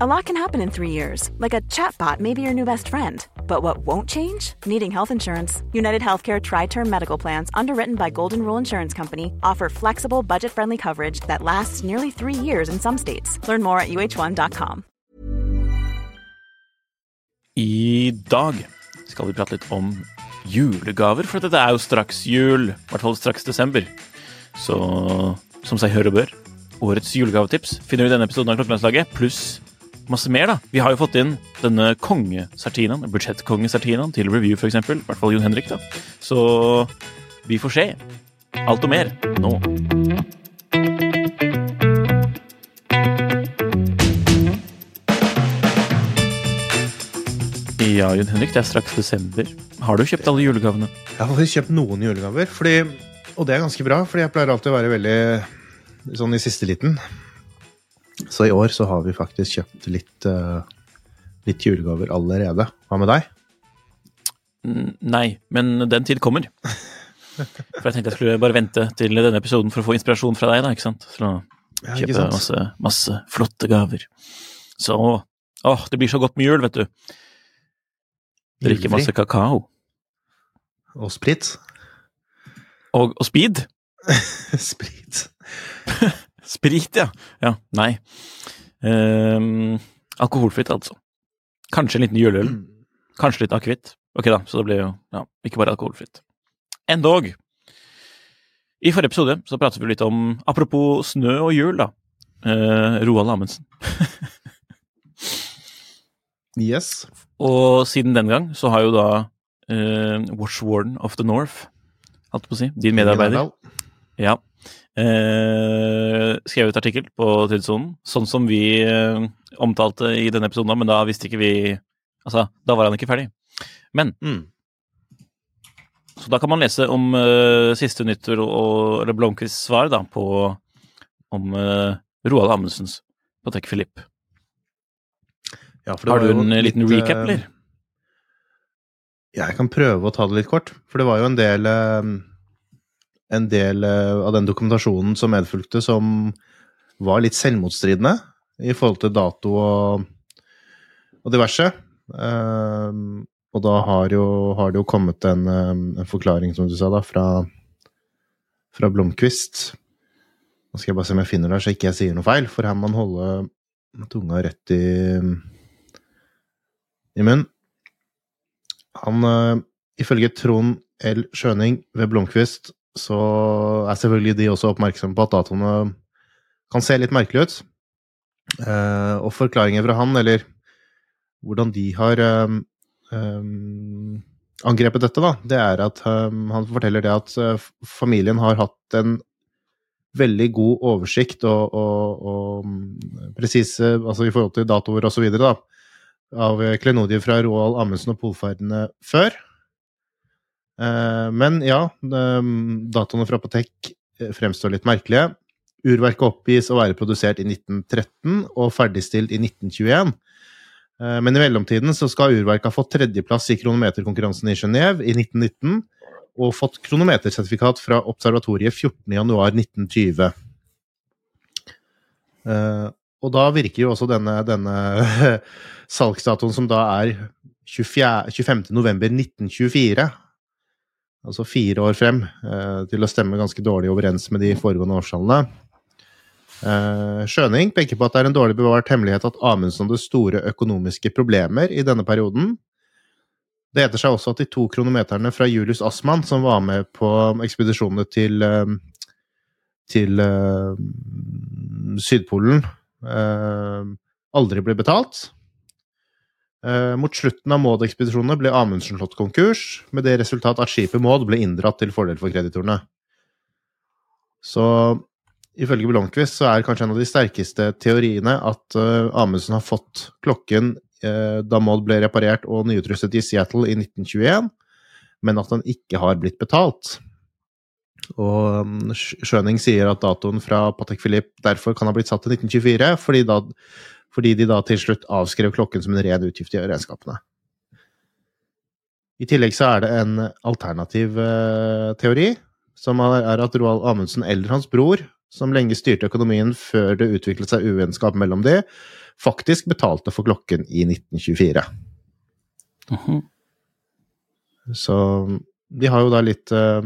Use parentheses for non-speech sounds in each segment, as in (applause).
A lot can happen in three years, like a chatbot may be your new best friend. But what won't change? Needing health insurance. United Healthcare Tri Term Medical Plans, underwritten by Golden Rule Insurance Company, offer flexible, budget friendly coverage that lasts nearly three years in some states. Learn more at uh1.com. I dag skal vi prate litt om julegaver, for dette er jo straks jul. I hvert fall straks desember. Så som seg hør og bør, årets julegavetips finner du i denne episoden av Klokkelandslaget, pluss masse mer, da. Vi har jo fått inn denne kongesartinaen, budsjettkongesartinaen til review, eksempel. I hvert fall Jon Henrik, da. Så vi får se. Alt og mer nå. Ja, Jon Henrik, det er straks desember. Har du kjøpt alle julegavene? Jeg har kjøpt noen julegaver, fordi, og det er ganske bra, fordi jeg pleier alltid å være veldig sånn i siste liten. Så i år så har vi faktisk kjøpt litt, eh, litt julegaver allerede. Hva med deg? Mm, Nei, men den tid kommer. For jeg tenkte jeg skulle bare vente til denne episoden for å få inspirasjon fra deg, da, ikke sant? For å Ja, kjøpe masse, masse flotte gaver. Så åh, det blir så godt med jul, vet du. Drikke masse kakao. Og sprit. Og, og speed. (laughs) sprit. (laughs) Sprit, ja. Ja, nei. Um, alkoholfritt, altså. Kanskje en liten juleøl. Kanskje litt akevitt. Ok, da, så det blir jo ja, ikke bare alkoholfritt. Endog. I forrige episode så pratet vi litt om Apropos snø og jul, da. Eh, Roald Amundsen. (laughs) Yes. Og siden den gang så har jo da eh, Watch Warden of the North, holdt på å si, din medarbeider, ja, eh, skrevet artikkel på Tidssonen, sånn som vi eh, omtalte i denne episoden, men da visste ikke vi Altså, da var han ikke ferdig. Men Mm. Så da kan man lese om eh, siste nytt og, eller Blomkvists svar da, på om eh, Roald Amundsens Patek Philippe. Ja, for det Har du en liten litt, recap, eh, eller? Ja, jeg kan prøve å ta det litt kort. For det var jo en del eh, En del eh, av den dokumentasjonen som medfulgte, som var litt selvmotstridende i forhold til dato og, og diverse. Eh, og da har, jo, har det jo kommet en, eh, en forklaring, som du sa, da, fra, fra Blomkvist. Nå skal jeg bare se om jeg finner det, så ikke jeg sier noe feil, for her må man holde tunga rett i, i munnen. Han, øh, ifølge Trond L. Skjøning ved Blomkvist, så er selvfølgelig de også oppmerksomme på at datoene kan se litt merkelig ut. Eh, og forklaringer fra han, eller hvordan de har øhm, øhm, angrepet dette, da, det er at han forteller det at øh, familien har hatt en veldig god oversikt og, og, og mm, presise altså i forhold til datoer videre, da, av eh, klenodier fra Roald Amundsen og polferdene før. Eh, Men ja, de- datoene fra Apotek eh, fremstår litt merkelige. Urverket oppgis å være produsert i 1913 og ferdigstilt i 1921. Eh, Men i mellomtiden så skal urverket ha fått tredjeplass i kronometerkonkurransen i Genéve i 1919, og fått kronometersertifikat fra observatoriet 14.1.1920. Eh, og da virker jo også denne, denne (laughs) salgsdatoen, som da er 24, 25. november 1924, altså fire år frem, eh, til å stemme ganske dårlig overens med de foregående årstallene. Eh, Schøning peker på at det er en dårlig bevart hemmelighet at Amundsen hadde store økonomiske problemer i denne perioden. Det heter seg også at de to kronometerne fra Julius Assmann, som var med på ekspedisjonene til, eh, til uh, Sydpolen, uh, aldri ble betalt. Eh, Mot slutten av Maud-ekspedisjonene ble Amundsen slått konkurs, med det resultat at skipet Maud ble inndratt til fordel for kreditorene. Så ifølge Blomkvist så er kanskje en av de sterkeste teoriene at uh, Amundsen har fått klokken uh, da Maud ble reparert og nyutrustet i Seattle i 1921, men at den ikke har blitt betalt. Og um, Schøning sier at datoen fra Patek Philippe derfor kan ha blitt satt til 1924, fordi, da, fordi de da til slutt avskrev klokken som en ren utgift i regnskapene. I tillegg så er det en alternativ uh, teori, som er at Roald Amundsen eller hans bror, som lenge styrte økonomien før det utviklet seg uvennskap mellom de, faktisk betalte for klokken i 1924. Uh -huh. Så de har jo da litt uh,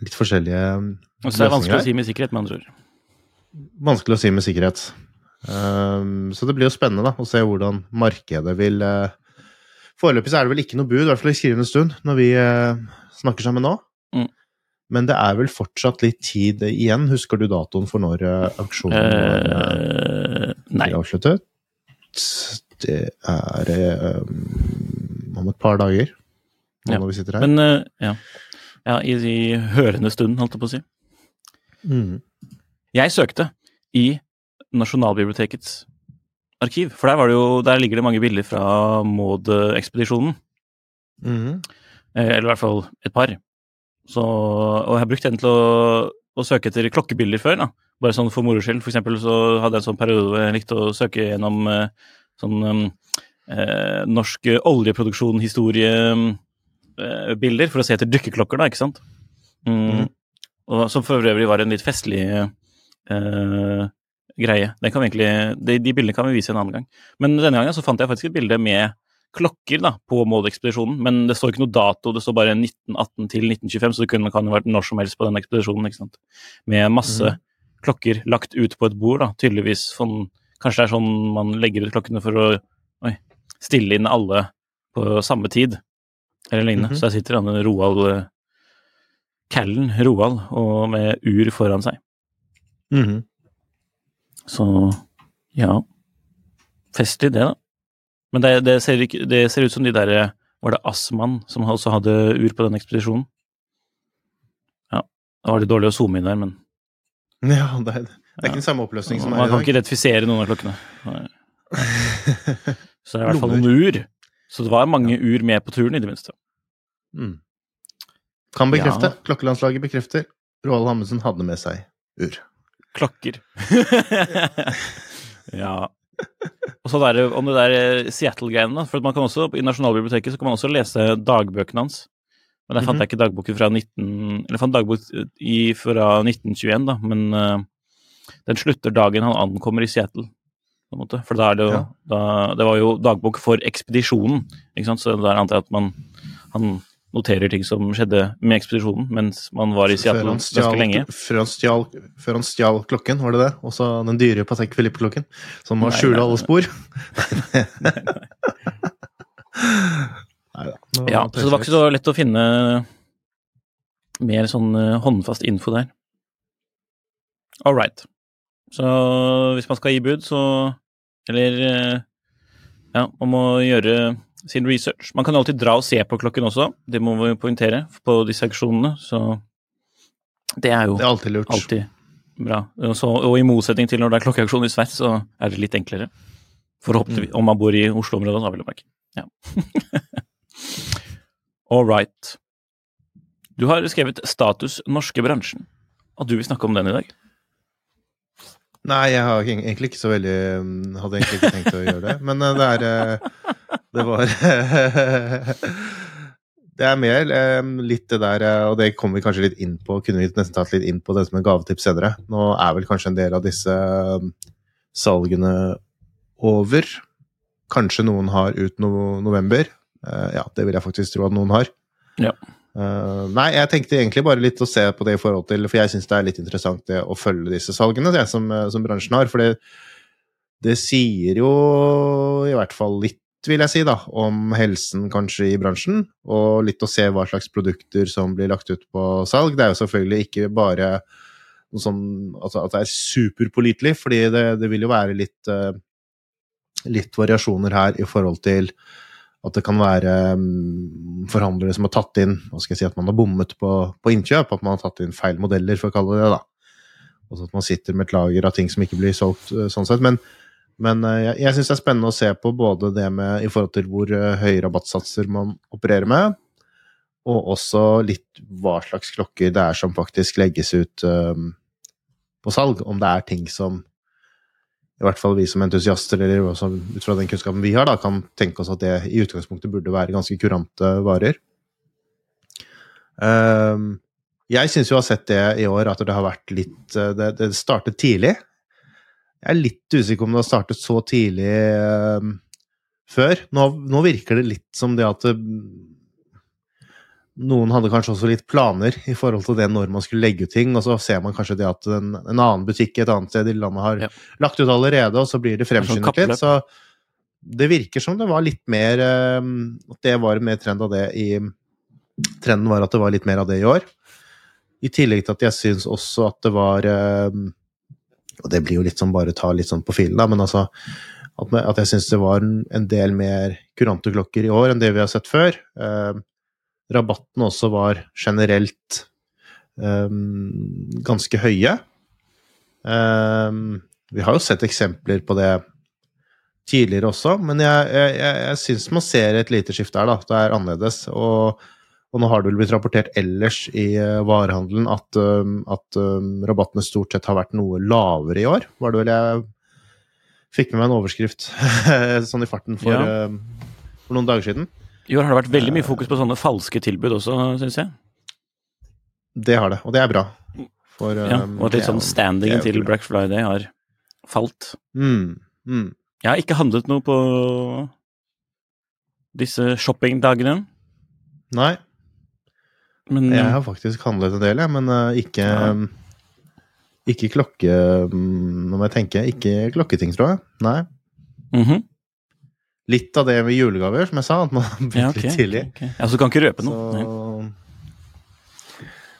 litt forskjellige løsninger. Og Så er det vanskelig å si med sikkerhet, med andre ord? Vanskelig å si med sikkerhet. Um, så det blir jo spennende da, å se hvordan markedet vil uh, Foreløpig så er det vel ikke noe bud, i hvert fall i skrivende stund, når vi uh, snakker sammen nå. Mm. Men det er vel fortsatt litt tid igjen. Husker du datoen for når uh, auksjonen uh, blir avsluttet? Det er um, om et par dager. Nå ja. når vi sitter her. Men, ja. ja i, i, hørende stund, holdt jeg på å si. Mm. Jeg søkte i Nasjonalbibliotekets arkiv. For der, jo, der, ligger det mange bilder fra Maud-ekspedisjonen. Mm. Eller i hvert fall et par. Så, og jeg har brukt den til å, å, søke etter klokkebilder før. da. Bare sånn for moro skyld. For eksempel så hadde jeg en sånn periode hvor jeg likte å søke gjennom eh, sånn eh, norsk oljeproduksjon-historiebilder eh, for å se etter dykkerklokker, da, ikke sant. Mm. Mm. Og, som for øvrig var en litt festlig eh, greie. Egentlig, de, de, bildene kan vi vise en annen gang. Men denne gangen så fant jeg faktisk et bilde med klokker da, på Maud-ekspedisjonen, men det står ikke noe dato, det står bare 1918 til 1925, så det kunne, kan jo vært når som helst på den ekspedisjonen. ikke sant? Med masse mm. klokker lagt ut på et bord, da, tydeligvis. Sånn, kanskje det er sånn man legger ut klokkene for å oi, stille inn alle på samme tid, eller lignende. Mm -hmm. Så der sitter han Roald eh, Callen Roald og med ur foran seg. Mm -hmm. Så ja Festlig, det, da. Men det, det, ser, ikke, det ser, ut som de der Var det Assmann som også hadde ur på den ekspedisjonen? Ja. Det var litt dårlig å zoome inn der, men (laughs) Ja, det er, det er ikke den samme oppløsning som er i dag. Man kan ikke identifisere noen av klokkene. (laughs) Så det er i hvert fall noen ur. Så det var mange ur med på turen, i det minste. Mm. Kan bekrefte. Ja. Klokkelandslaget bekrefter. Roald Amundsen hadde med seg ur. Klokker. (laughs) ja. Og så der, om det der eh, Seattle-greiene, for man kan også, i Nasjonalbiblioteket så kan man også lese dagbøkene hans. Men der fant mm -hmm. jeg ikke dagboken fra 19... Eller fant dagbok i, fra 1921, da, men uh, den slutter dagen han ankommer i Seattle. På en måte. For da er det jo ja. da, Det var jo dagbok for ekspedisjonen, ikke sant, så der antar jeg at man han noterer ting som skjedde med ekspedisjonen mens man var i Seattle ganske lenge. Før han, stjal, før han stjal klokken, var det det? Også den dyre Patek Philippe-klokken? Som må skjule alle spor? (laughs) nei da. Ja, så det var ikke så lett å finne mer sånn uh, håndfast info der. All right. Så hvis man skal gi bud, så Eller uh, ja, man må gjøre sin research. Man kan alltid dra og se på klokken også, det må vi poengtere på disse auksjonene. Så det er jo det er alltid, lurt. alltid bra. Så, og i motsetning til når det er klokkeauksjon i Sveits, så er det litt enklere. Forhåpentligvis. Mm. Om man bor i Oslo-området, da, vil jeg merke. Ja. (laughs) All right. Du har skrevet 'Status norske bransjen', og du vil snakke om den i dag? Nei, jeg har egentlig ikke så veldig mm, Hadde egentlig ikke tenkt å gjøre det. Men eh, det er eh, Det var (laughs) Det er mer eh, litt det der, og det kommer vi kanskje litt inn på, kunne vi nesten tatt litt inn på det som en gavetips senere. Nå er vel kanskje en del av disse salgene over. Kanskje noen har ut no november. Ja, det vil jeg faktisk tro at noen har. Ja. Uh, nei, jeg tenkte egentlig bare litt å se på det i forhold til For jeg syns det er litt interessant det å følge disse salgene det som, eh, som, bransjen har. For det, det, sier jo i hvert fall litt, vil jeg si, da, om helsen kanskje i bransjen. Og litt å se hva slags produkter som blir lagt ut på salg. Det er jo selvfølgelig ikke bare noe sånn altså at det er superpålitelig, fordi det, det, vil jo være litt, uh, litt variasjoner her i forhold til at det kan være um, forhandlere som har tatt inn hva skal jeg si, At man har bommet på, på, innkjøp. At man har tatt inn feil modeller, for å kalle det det. da. Og så at man sitter med et lager av ting som ikke blir solgt eh, sånn sett. Men, men eh, jeg, jeg syns det er spennende å se på både det med i forhold til hvor eh, høye rabattsatser man opererer med, og også litt hva slags klokker det er som faktisk legges ut um, på salg. Om det er ting som i hvert fall vi som entusiaster, eller også ut fra den kunnskapen vi har, da, kan tenke oss at det i utgangspunktet burde være ganske kurante varer. Um, jeg syns jeg har sett det i år, at det har vært litt Det, det startet tidlig. Jeg er litt usikker om det har startet så tidlig um, før. Nå, nå, virker det litt som det at det, noen hadde kanskje også litt planer i forhold til det når man skulle legge ut ting, og så ser man kanskje det at en, en annen butikk et annet sted i landet har ja. lagt ut allerede, og så blir det fremskyndet litt. Så det virker som det var litt mer ehm, At det var mer trend av det i Trenden var at det var litt mer av det i år. I tillegg til at jeg syns også at det var ehm, Og det blir jo litt sånn bare ta litt sånn på filen, da, men altså at, jeg syns det var en del mer kurante klokker i år enn det vi har sett før. Eh, rabatten også var generelt eh, ganske høye. Eh, vi har jo sett eksempler på det tidligere også, men jeg, jeg, jeg syns man ser et lite skifte her, da. Det er annerledes. Og, og, nå har det vel blitt rapportert ellers i uh, varehandelen at, um, at um, rabattene stort sett har vært noe lavere i år. Var det vel jeg fikk med meg en overskrift (laughs) sånn i farten for, ja. for noen dager siden. I år har det vært veldig mye fokus på sånne falske tilbud også, syns jeg. Det har det, og det er bra. For, ja, og og litt sånn standingen til Black Friday har falt. Mm, mm. Jeg har ikke handlet noe på disse shoppingdagene. Nei. Men, jeg har faktisk handlet en del, jeg, men uh, ikke ja. Ikke klokke um, Nå må jeg tenke. Ikke klokketing, tror jeg. Nei. Mm -hmm litt av det med julegaver, som jeg sa. At man begynte ja, okay, litt tidlig. Okay. Ja, Så du kan ikke røpe noe? Så...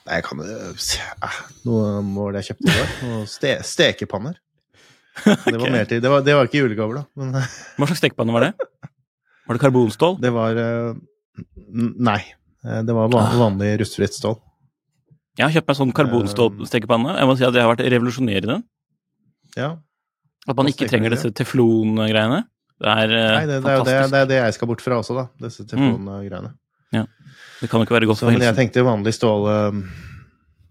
Nei, jeg kan ja, Noe mål jeg kjøpte i går. Ste stekepanner. okay. (laughs) Det var mer til. Det var, det var ikke julegaver, da. Men... Hva slags stekepanne var det? Var det karbonstål? Det var. Nei. Eh, det var van vanlig rustfritt stål. Jeg har kjøpt meg sånn karbonstålstekepanne. Jeg må si at det har vært revolusjonerende. Ja. At man ikke trenger disse teflon-greiene. Det er uh, Nei, det, det, det, det, er det jeg skal bort fra også, da. Disse teflongreiene. telefongreiene. Mm. Ja. Det kan jo ikke være godt for helsen. Men jeg tenkte vanlig stål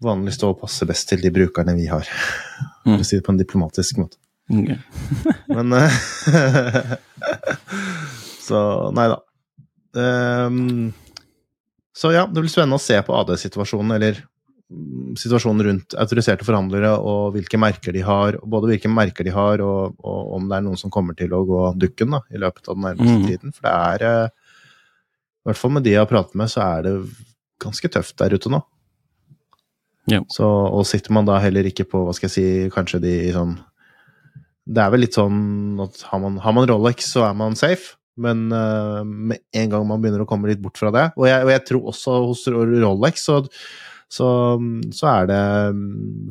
Vanlig stål passer best til de brukerne vi har. Mm. For å si det på en diplomatisk måte. Okay. (laughs) Men (laughs) Så nei da. Um, så ja, det blir spennende å se på AD-situasjonen, eller situasjonen rundt autoriserte forhandlere og hvilke merker de har, både hvilke merker de har, og, og om det er noen som kommer til å gå dukken da, i løpet av den nærmeste mm. tiden. For det er eh, I hvert fall med de jeg har pratet med, så er det ganske tøft der ute nå. Ja. Så, og sitter man da heller ikke på, hva skal jeg si, kanskje de sånn Det er vel litt sånn at har man, har man Rolex, så er man safe. Men uh, med en gang man begynner å komme litt bort fra det Og jeg, og jeg tror også hos Rolex så så, så, er det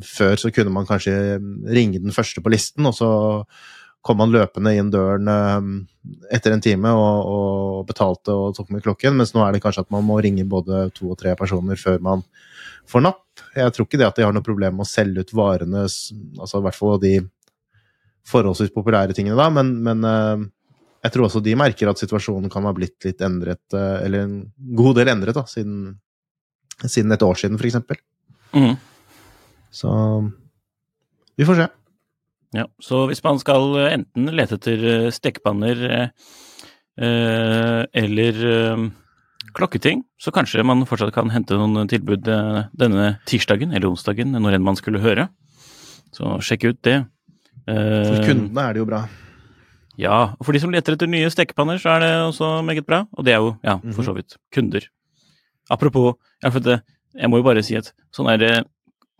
Før så kunne man kanskje ringe den første på listen, og så kom man løpende inn døren eh, etter en time og, og, betalte og tok med klokken, mens nå er det kanskje at man må ringe både to og tre personer før man får napp. Jeg tror ikke det at de har noe problem med å selge ut varene, altså i hvert fall de forholdsvis populære tingene, da, men, men eh, jeg tror også de merker at situasjonen kan ha blitt litt endret, eh, eller en god del endret, da, siden siden et år siden, f.eks. Mm. Så vi får se. Ja, så hvis man skal enten lete etter eh, stekepanner eh, eller eh, klokketing, så kanskje man fortsatt kan hente noen tilbud eh, denne tirsdagen eller onsdagen, når enn man skulle høre. Så sjekk ut det. Eh, for kundene er det jo bra. Ja, og for de som leter etter nye stekepanner, så er det også meget bra. Og det er jo, ja, for så mhm. vidt, kunder. Apropos ja, det, Jeg må jo bare si at sånn er det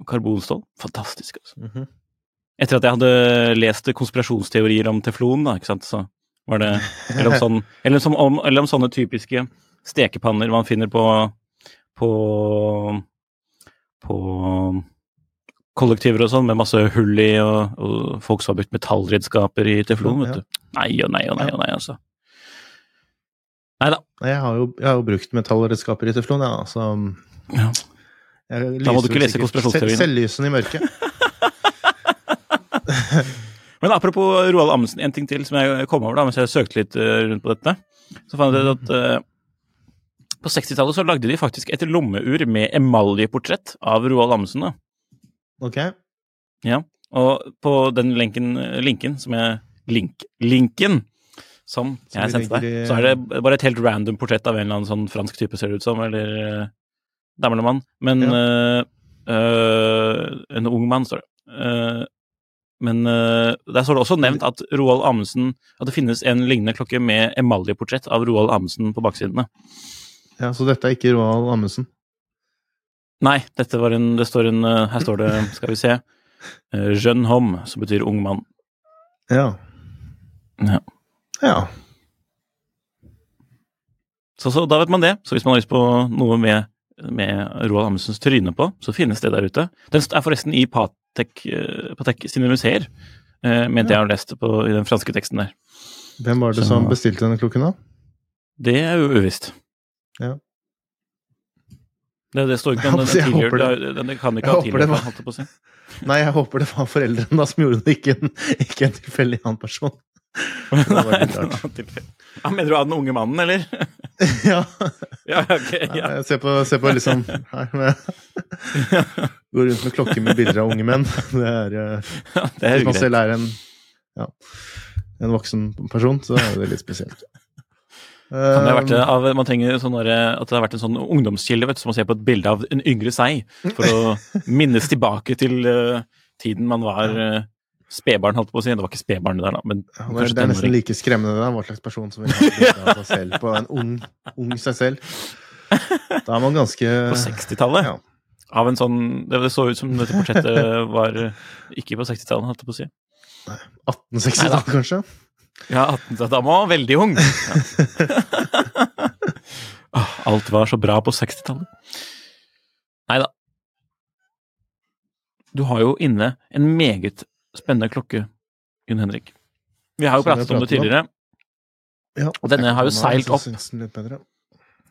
karbonstål Fantastisk, altså. Mm -hmm. Etter at jeg hadde lest konspirasjonsteorier om teflon, da, ikke sant, så var det Eller om, (laughs) sånn, eller som om, eller om sånne typiske stekepanner man finner på på på kollektiver og sånn, med masse hull i, og, og folk som har brukt metallredskaper i teflon, vet du. Nei og nei og nei og nei, altså. Nei da. Jeg har jo, jeg har jo brukt metallredskaper i teflon, ja, så ja. Da må du ikke lese konspirasjonsteorien. Selvlysende i mørket. (laughs) Men apropos Roald Amundsen, en ting til som jeg kom over da, mens jeg søkte litt eh, rundt på dette. Så fant jeg at uh, på 60-tallet så lagde de faktisk et lommeur med emaljeportrett av Roald Amundsen. da. Ok. Ja, og på den linken, linken som jeg link, Linken som Som jeg sendte deg, så er det bare et helt random portrett av en eller annen sånn fransk type, ser det ut som, eller uh, dame eller mann. Men ja. uh, uh, En ung mann, står det. Uh, men eh, der står det også nevnt at Roald Amundsen At det finnes en lignende klokke med emaljeportrett av Roald Amundsen på baksidene. Ja, Så dette er ikke Roald Amundsen? Nei, dette var en Det står en eh, Her står det, (laughs) skal vi se Jeune homme, som betyr ung mann. Ja. Ja. Ja. Så, så da vet man det. Så hvis man har lyst på noe med, med Roald Amundsens tryne på, så finnes det der ute. Den er forresten i Patek, eh, Patek sine museer, eh, mente jeg har lest på, i den franske teksten der. Hvem var det Så- som bestilte denne klokken, da? Det er jo uvisst. Ja. Det, det står ikke om (laughs) den Jeg er håper tidligere. det- den kan ikke ha tidligere, holdt jeg på å si. Nei, jeg håper det var foreldrene da som gjorde det, ikke en, ikke en tilfeldig annen person. Ja, mener du av den unge mannen, eller? (laughs) ja. Ja, okay, Ja. Jeg ser på, ser på liksom her med (laughs) Går rundt med klokke med bilder av unge menn. Det er ja, Det er Hvis man selv er en, ja, en voksen person, så er det litt spesielt. Kan det ha vært Um, av, man trenger sånne, at det har vært en sånn ungdomskilde vet som å se på et bilde av en yngre seg, for å (laughs) minnes tilbake til uh, tiden man var uh, spedbarn, holdt på å si. Det var ikke spedbarn det der, da, men ja, det, det er nesten like skremmende da, hva slags person som vil ha seg selv på en ung, ung seg selv. Da er man ganske På 60-tallet. Ja. Av en sånn Det det så ut som dette portrettet (laughs) var eh, ikke på 60-tallet, holdt jeg på å si. 1860-tallet, kanskje? Ja, 18, da var man veldig ung. Ja. (laughs) Alt var så bra på 60-tallet. Nei da. Du har jo inne en meget spennende klokke, Gunn Henrik. Vi har jo pratet om det tidligere, Ja. Og denne har jo seilt opp.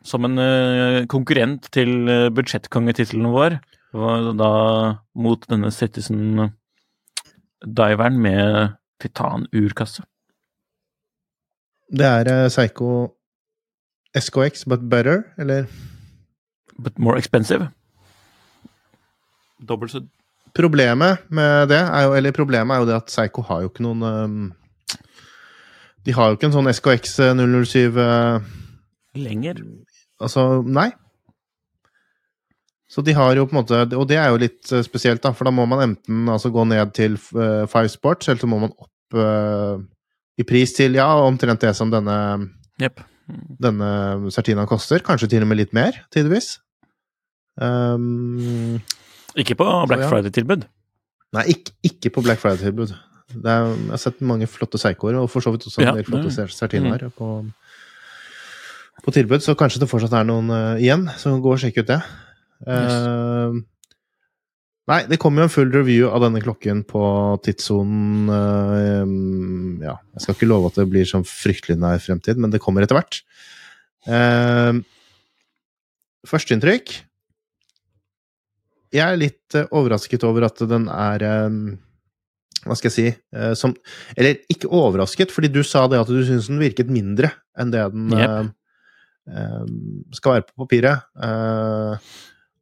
som en uh, konkurrent til uh, budsjettkongetittelen vår. var Da mot denne Citizen-diveren med titanurkasse. Det er uh, Psycho SKX, but better, eller? But more expensive. Dobbelt så Problemet med det er jo, eller problemet er jo det at Psycho har jo ikke noen um, De har jo ikke en sånn SKX 007 uh, lenger. Altså, nei. Så de har jo på en måte Og det er jo litt øh, spesielt, da, for da må man enten altså gå ned til uh, Five Sports, eller så må man opp uh, i pris til ja, omtrent det som denne yep. denne Certina koster. Kanskje til og med litt mer, tidvis. Um, Ikke på Black ja. Friday-tilbud. Nei, ikke, ikke på Black Friday-tilbud. Jeg har sett mange flotte Psychoer, og for så vidt også en Ja, del flotte det- Certinaer på, på tilbud, så kanskje det fortsatt er noen uh, igjen, så gå og sjekk ut det. Eh, nei, det kommer jo en full review av denne klokken på tidssonen eh, Ja, jeg skal ikke love at det blir sånn fryktelig nær fremtid, men det kommer etter hvert. Uh, Førsteinntrykk Jeg er litt eh, overrasket over at den er eh, Hva skal jeg si eh, som, Eller ikke overrasket, fordi du sa det at du syns den virket mindre enn det den yep. skal være på papiret.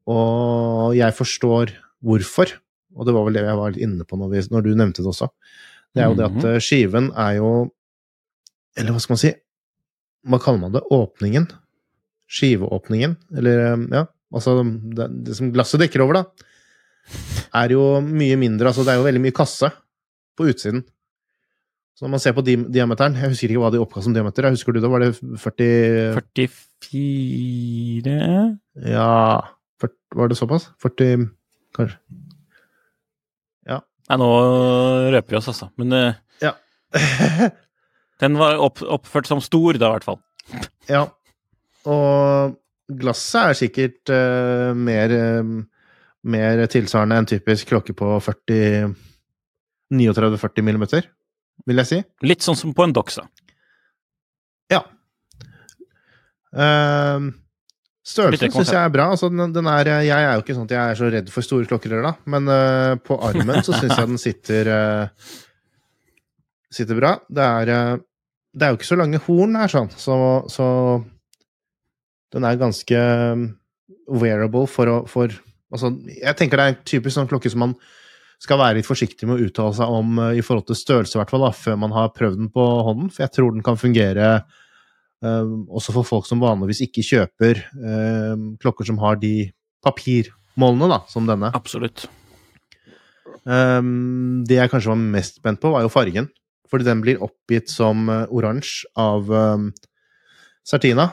Og jeg forstår hvorfor, og det var vel det jeg var litt inne på når, vi, når du nevnte det også. Det er jo det at Mhm. skiven er jo Eller hva skal man si? Hva kaller man det? Åpningen? Skiveåpningen? Eller ja, altså det, det som glasset dekker over, da, er jo mye mindre. Altså det er jo veldig mye kasse på utsiden. Så når man ser på di diameteren Jeg husker ikke hva de oppga som diameter. Jeg husker du det? Var det 40 44 Ja 40, Var det såpass? 40 Kanskje. Ja. Nei, nå røper vi oss, altså. Men eh, Ja. (laughs) den var opp, oppført som stor, da, i hvert fall. ja. Og glasset er sikkert uh, mer, uh, mer tilsvarende enn typisk klokke på 39-40 millimeter, vil jeg si. Litt sånn som på en Doxa. Ja. Uh, Størrelsen syns jeg er bra. Altså, den, den er, jeg er jo ikke sånn at jeg er så redd for store klokker, da. men på armen så syns jeg den sitter sitter bra. Det er, det er jo ikke så lange horn her, sånn, så, så den er ganske wearable for å for, altså, Jeg tenker det er en typisk sånn klokke som man skal være litt forsiktig med å uttale seg om i forhold til størrelse, i hvert fall, da, før man har prøvd den på hånden. For jeg tror den kan fungere Uh, også for folk som vanligvis ikke kjøper uh, klokker som har de papirmålene, da, som denne. Absolutt. Um, det jeg kanskje var mest spent på, var jo fargen. Fordi den blir oppgitt som uh, oransje av um, Sartina.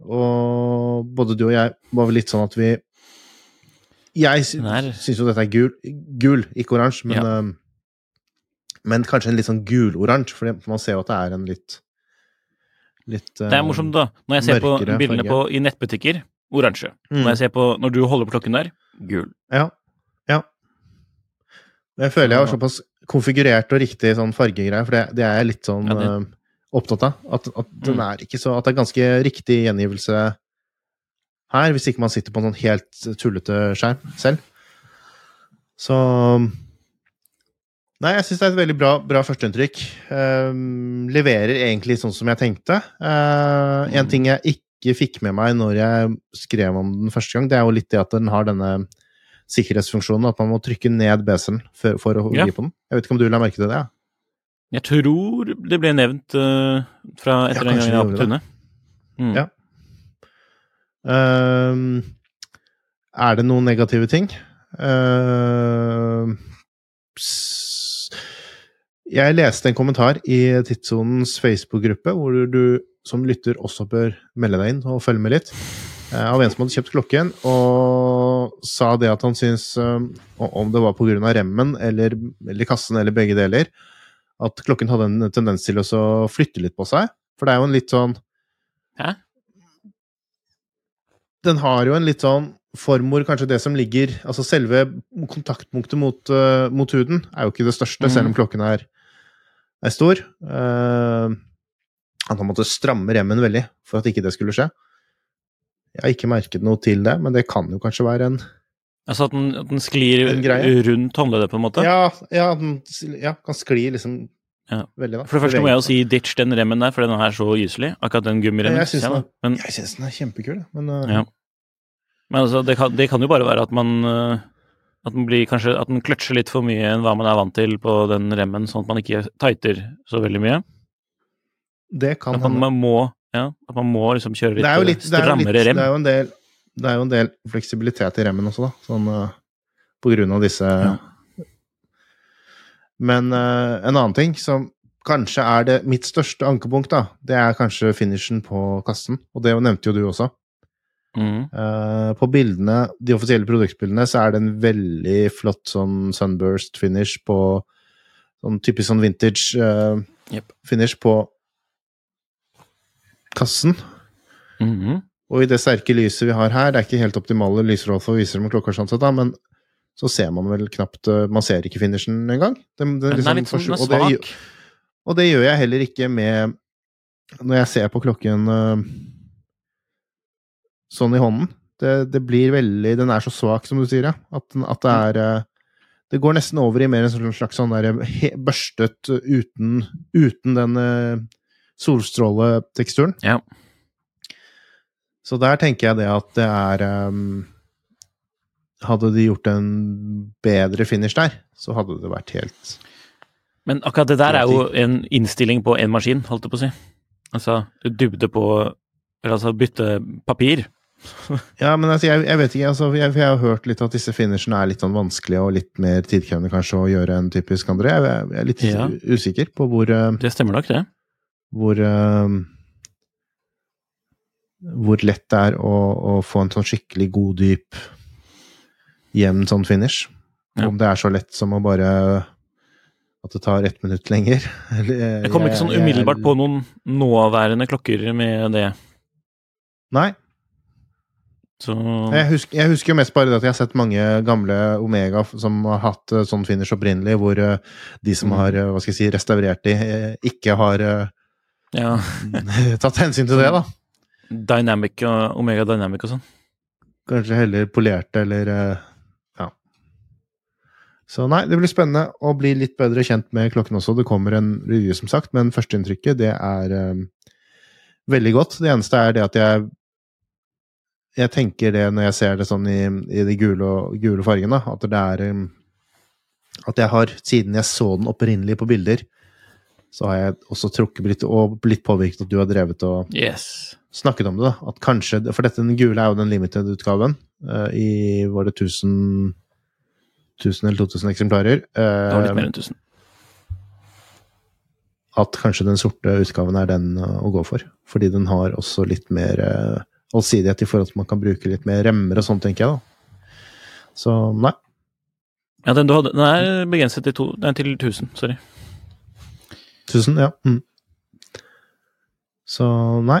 Og både du og jeg var vel litt sånn at vi Jeg sy syns jo dette er gul, gul ikke oransje, men, ja. um, men kanskje en litt sånn gul-oransje, for man ser jo at det er en litt litt Det er morsomt, da. Når jeg ser på bildene på, i nettbutikker, oransje. Mm. Når jeg ser på, når du holder på klokken der, gul. Ja. Ja. Jeg føler jeg har såpass konfigurert og riktig sånn fargegreie, for det, det, er litt sånn ja, uh, opptatt av. At, at, den mm. er så At det er ganske riktig gjengivelse her, hvis ikke man sitter på en sånn helt tullete skjerm selv. Så Nei, jeg syns det er et veldig bra, bra førsteinntrykk. Um, leverer egentlig sånn som jeg tenkte. Uh, en ting jeg ikke fikk med meg når jeg skrev om den første gang, det er jo litt det at den har denne sikkerhetsfunksjonen, at man må trykke ned BC-en for, for, å ja. på den. Jeg vet ikke om du la merke til det? Ja? Jeg tror det ble nevnt uh, fra etter ja, den gangen jeg var på tunet. Mm. Ja. Uh, er det noen negative ting? Uh, jeg leste en kommentar i Tidssonens Facebook-gruppe, hvor du som lytter også bør melde deg inn og følge med litt, uh, av en som hadde kjøpt klokken, og sa det at han syns, eh, om det var pga. remmen eller, eller kassen eller begge deler, at klokken hadde en tendens til å flytte litt på seg. For det er jo en litt sånn Hæ? Den har jo en litt sånn form hvor kanskje det som ligger Altså selve kontaktpunktet mot, uh, mot huden er jo ikke det største, mm. selv om klokken er er stor. Uh, har han måtte stramme remmen veldig for at ikke det skulle skje. Jeg har ikke merket noe til det, men det kan jo kanskje være en Altså at den, at den sklir rundt håndleddet, på en måte? Ja, ja, den ja, kan skli liksom ja. veldig. da. For det første må jeg jo si ditch den remmen der, for den er så gyselig. Akkurat den gummiremmen. Jeg syns den, men, den, er kjempekul, men uh, ja. Men altså, det kan, det kan, jo bare være at man uh, at den, blir kanskje, at den kløtsjer litt for mye enn hva man er vant til på den remmen, sånn at man ikke tighter så veldig mye. Det kan. At man må, ja, at man må liksom kjøre litt, litt strammere rem. Det er, jo en del, det er jo en del fleksibilitet i remmen også, da. Sånn uh, på grunn av disse ja. Men uh, en annen ting som kanskje er det mitt største ankepunkt, da, det er kanskje finishen på kassen. Og det nevnte jo du også. Mm. Uh, på bildene, de offisielle produktbildene så er det en veldig flott sånn sunburst finish på Sånn typisk sånn vintage uh, yep. finish på kassen. Mm -hmm. Og i det sterke lyset vi har her, det er ikke helt optimale lysråd for å vise det med klokka, sånn sett, da, men så ser man vel knapt uh, Man ser ikke finishen engang. Den, den, liksom, litt sånn, og, det, og det gjør jeg heller ikke med Når jeg ser på klokken sånn i hånden. Det, det, blir veldig Den er så svak, som du sier, ja. At, at det er eh, Det går nesten over i mer en slags sånn der børstet uten, uten den solstråleteksturen. Ja. Så der tenker jeg det at det er um, Hadde de gjort en bedre finish der, så hadde det vært helt Men akkurat det der er jo en innstilling på en maskin, holdt jeg på å si. Altså dybde på Eller altså bytte papir (laughs) ja, men altså, jeg, jeg, vet ikke. Altså, jeg, jeg, har hørt litt at disse finishene er litt sånn vanskelige og litt mer tidkrevende kanskje å gjøre enn typisk andre. Jeg, jeg er litt ja. usikker på hvor uh, Det stemmer nok, det. Hvor uh, Hvor lett det er å, å, få en sånn skikkelig god, dyp, jevn sånn finish. Ja. Om det er så lett som å bare at det tar ett minutt lenger. (laughs) jeg kommer ikke sånn umiddelbart på noen nåværende klokker med det. Nei, så... Jeg, husker, jeg, husker, jo mest bare at jeg har sett mange gamle Omega som har hatt uh, sånn finish opprinnelig, hvor uh, de som mm. har uh, hva skal jeg si, restaurert de, ikke har ja. (laughs) tatt hensyn til det, da. Dynamic og Omega Dynamic og sånn. Kanskje heller polerte eller eh, Ja. Så nei, det blir spennende å bli litt bedre kjent med klokken også. Det kommer en review, som sagt, men førsteinntrykket, det er um, veldig godt. Det eneste er det at jeg Jeg tenker det når jeg ser det sånn i, i de gule, gule fargene, at det er um, At jeg har, siden jeg så den opprinnelig på bilder, så har jeg også trukket litt, og blitt påvirket at du har drevet og Yes. Snakket om det, da. At kanskje, For dette den gule er jo den limited-utgaven. Uh, I var det 1000 1000 eller 2000 eksemplarer. Det var litt eh, mer enn 1000. at kanskje den sorte utgaven er den eh, å gå for. Fordi den har også litt mer uh, allsidighet i forhold til at man kan bruke litt mer remmer og sånn, tenker jeg, da. Så nei. Ja, den du hadde, den er begrenset til, to, nei, til 1000. Sorry. 1000, ja. Mm. Så nei.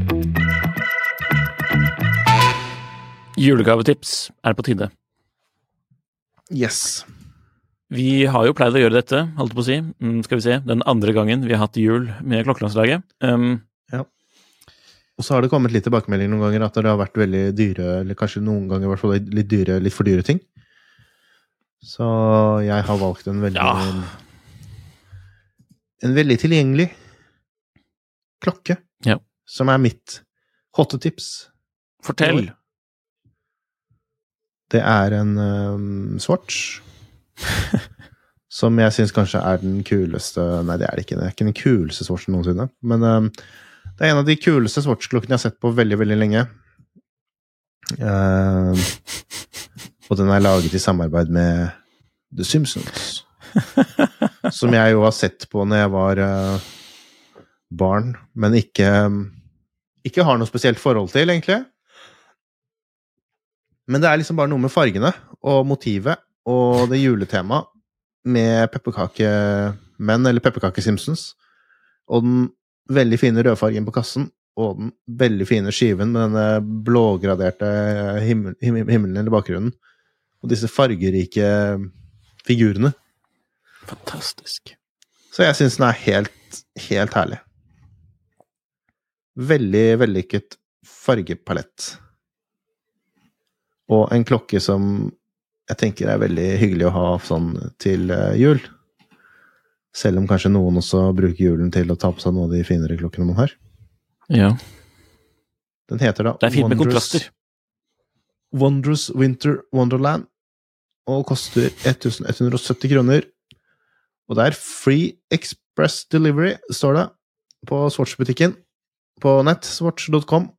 Julegavetips er på tide. Yes. Vi har jo pleid å gjøre dette, holdt på å si. Mm, skal vi se, den andre gangen vi har hatt jul med Klokkelandslaget. Um, Og så har det kommet litt tilbakemelding noen ganger at det har vært veldig dyre, eller kanskje noen ganger i hvert fall litt, dyre, litt for dyre ting. Så jeg har valgt en veldig Ja. En veldig tilgjengelig klokke. Ja. Som er mitt hottetips. fortell. Det er en um, Swatch. (laughs) som jeg syns kanskje er den kuleste Nei, det er det ikke. Det er ikke den kuleste Swatchen noensinne. Men um, det er en av de kuleste Swatch-klokkene jeg har sett på veldig, veldig lenge. Uh, (laughs) og den er laget i samarbeid med The Simpsons. (laughs) som jeg jo har sett på når jeg var uh, barn, men ikke ikke har noe spesielt forhold til, egentlig. Men det er liksom bare noe med fargene og motivet og det juletemaet med pepperkakemenn, eller pepperkake-Simpsons, og den veldig fine rødfargen på kassen, og den veldig fine skiven med denne blågraderte himmel, himmel, himmelen i bakgrunnen, og disse fargerike figurene. Fantastisk. Så jeg syns den er helt, helt herlig. Veldig vellykket fargepalett. Og en klokke som jeg tenker er veldig hyggelig å ha sånn til eh, jul. Selv om kanskje noen også bruker julen til å ta på seg noen av de finere klokkene man har. Ja. Den heter da Det er fint med Wondrous- kontraster. Wondrous Winter Wonderland, og koster 1170 kroner. Og det er Free Express Delivery, står det, på Swatch-butikken på nett, swatch.com.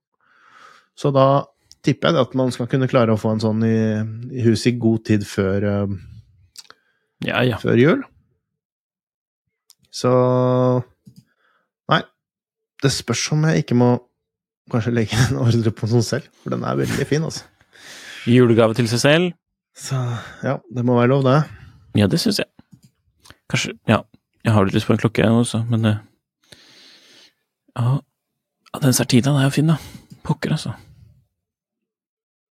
Så da tipper jeg at man skal kunne klare å få en sånn i, i hus i god tid før, uh, Ja, ja. før jul. Så Nei. Det spørs om jeg ikke må kanskje legge en ordre på noen selv, for den er veldig fin, altså. Julegave til seg selv. Så ja, det må være lov, det. Ja, det syns jeg. Kanskje Ja, jeg har litt lyst på en klokke, jeg også, men det Ja, ja, den Sertina er jo fin, da. Pokker, altså.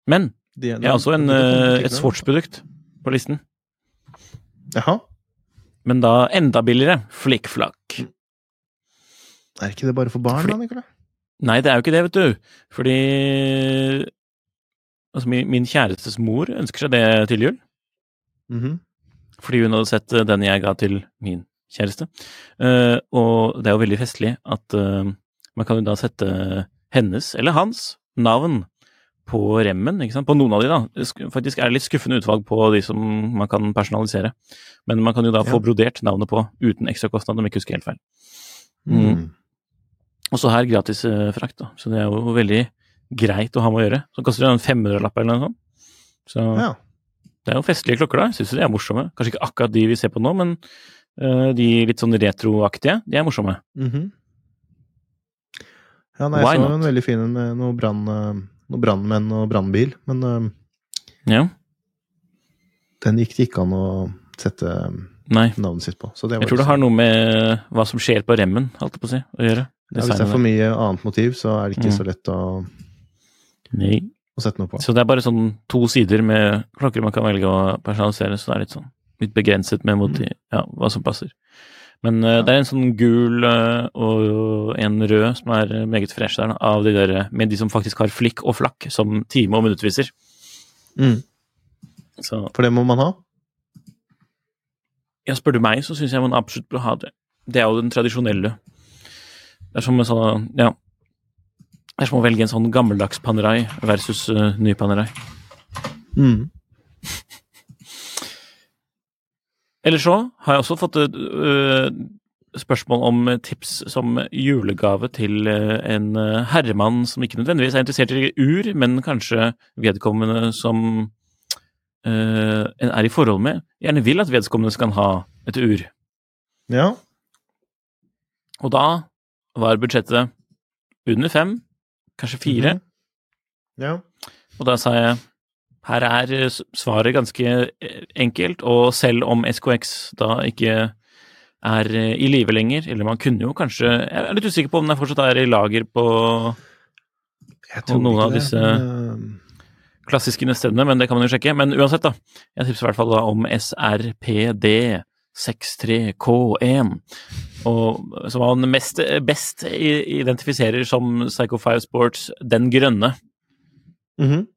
Men jeg har også en, eh, et Swatch-produkt på listen. Jaha. Men da enda billigere. Flikkflakk. Er ikke det bare for barn, da, Nicolai? Nei, det er jo ikke det, vet du. Fordi Altså, min, min kjærestes mor ønsker seg det til jul. Mhm. Fordi hun hadde sett eh, den jeg ga til min kjæreste. Uh, og det er jo veldig festlig at uh, man kan jo da sette hennes, eller hans, navn på remmen, ikke sant? på noen av de da. Sk- Faktisk er det litt skuffende utvalg på de som man kan personalisere. Men man kan jo da få brodert navnet på uten ekstrakostnad, om jeg ikke husker helt feil. Mm. Mm. Og så her gratis uh, frakt, da. Så det er jo veldig greit å ha med å gjøre. Så koster det en 500-lapp eller noe sånt. Så Ja. det er jo festlige klokker, da. Syns de er morsomme. Kanskje ikke akkurat de vi ser på nå, men uh, de litt sånn retroaktige, de er morsomme. Mhm. Ja, nei, Why jeg så not? en veldig fin en med noe brann, eh, noe brannmenn og brannbil, men eh, Ja. den gikk det ikke an å sette Nei. navnet sitt på. Så det var Jeg tror det har noe med hva som skjer på remmen, alt på å si, å gjøre. ja, Hvis det er for mye annet motiv, så er det ikke Mm. så lett å, å sette noe på. Så det er bare sånn to sider med klokker man kan velge å personalisere, så det er litt sånn litt begrenset med motiv, Mm. ja, hva som passer. Men uh, det er en sånn gul uh, og en rød som er meget fresh der, av de der med de som faktisk har flikk og flakk som time- og minuttviser. Mm. Så For det må man ha. ja, spør du meg, så syns jeg man absolutt bør ha det. Det er jo den tradisjonelle. Det er som sånn ja. Det er som å velge en sånn gammeldags Panerai versus uh, ny Panerai. Mm. Eller så har jeg også fått øh, spørsmål om tips som julegave til øh, en øh, herremann som ikke nødvendigvis er interessert i ur, men kanskje vedkommende som uh, en er i forhold med, gjerne vil at vedkommende skal ha et ur. Ja. Og da var budsjettet under fem, kanskje fire, Mhm. Ja. og da sa jeg her er øh, svaret ganske eh, enkelt, og selv om SKX da ikke er eh, i live lenger, eller man kunne jo kanskje Jeg er litt usikker på om den fortsatt er i lager på på noen av disse- men, klassiske nettstedene, men det kan man jo sjekke. Men uansett, da. Jeg tipser i hvert fall da om SRPD 63K1, og som han mest, best identifiserer som Psycho 5 Sports Den grønne, Mm mhm.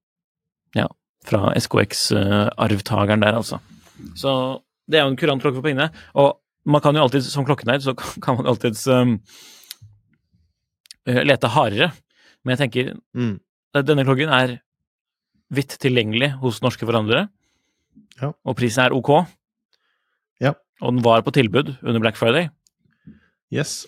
Fra SKX-arvtakeren der, altså. Så det er jo en kurant klokke for pengene. Og man kan jo alltid, som klokkenerd, så (laughs) kan man alltids um, eh, lete hardere. Men jeg tenker Mm. denne klokken er vidt tilgjengelig hos norske forhandlere, Ja. og prisen er ok. Ja. Og den var på tilbud under Black Friday, Yes.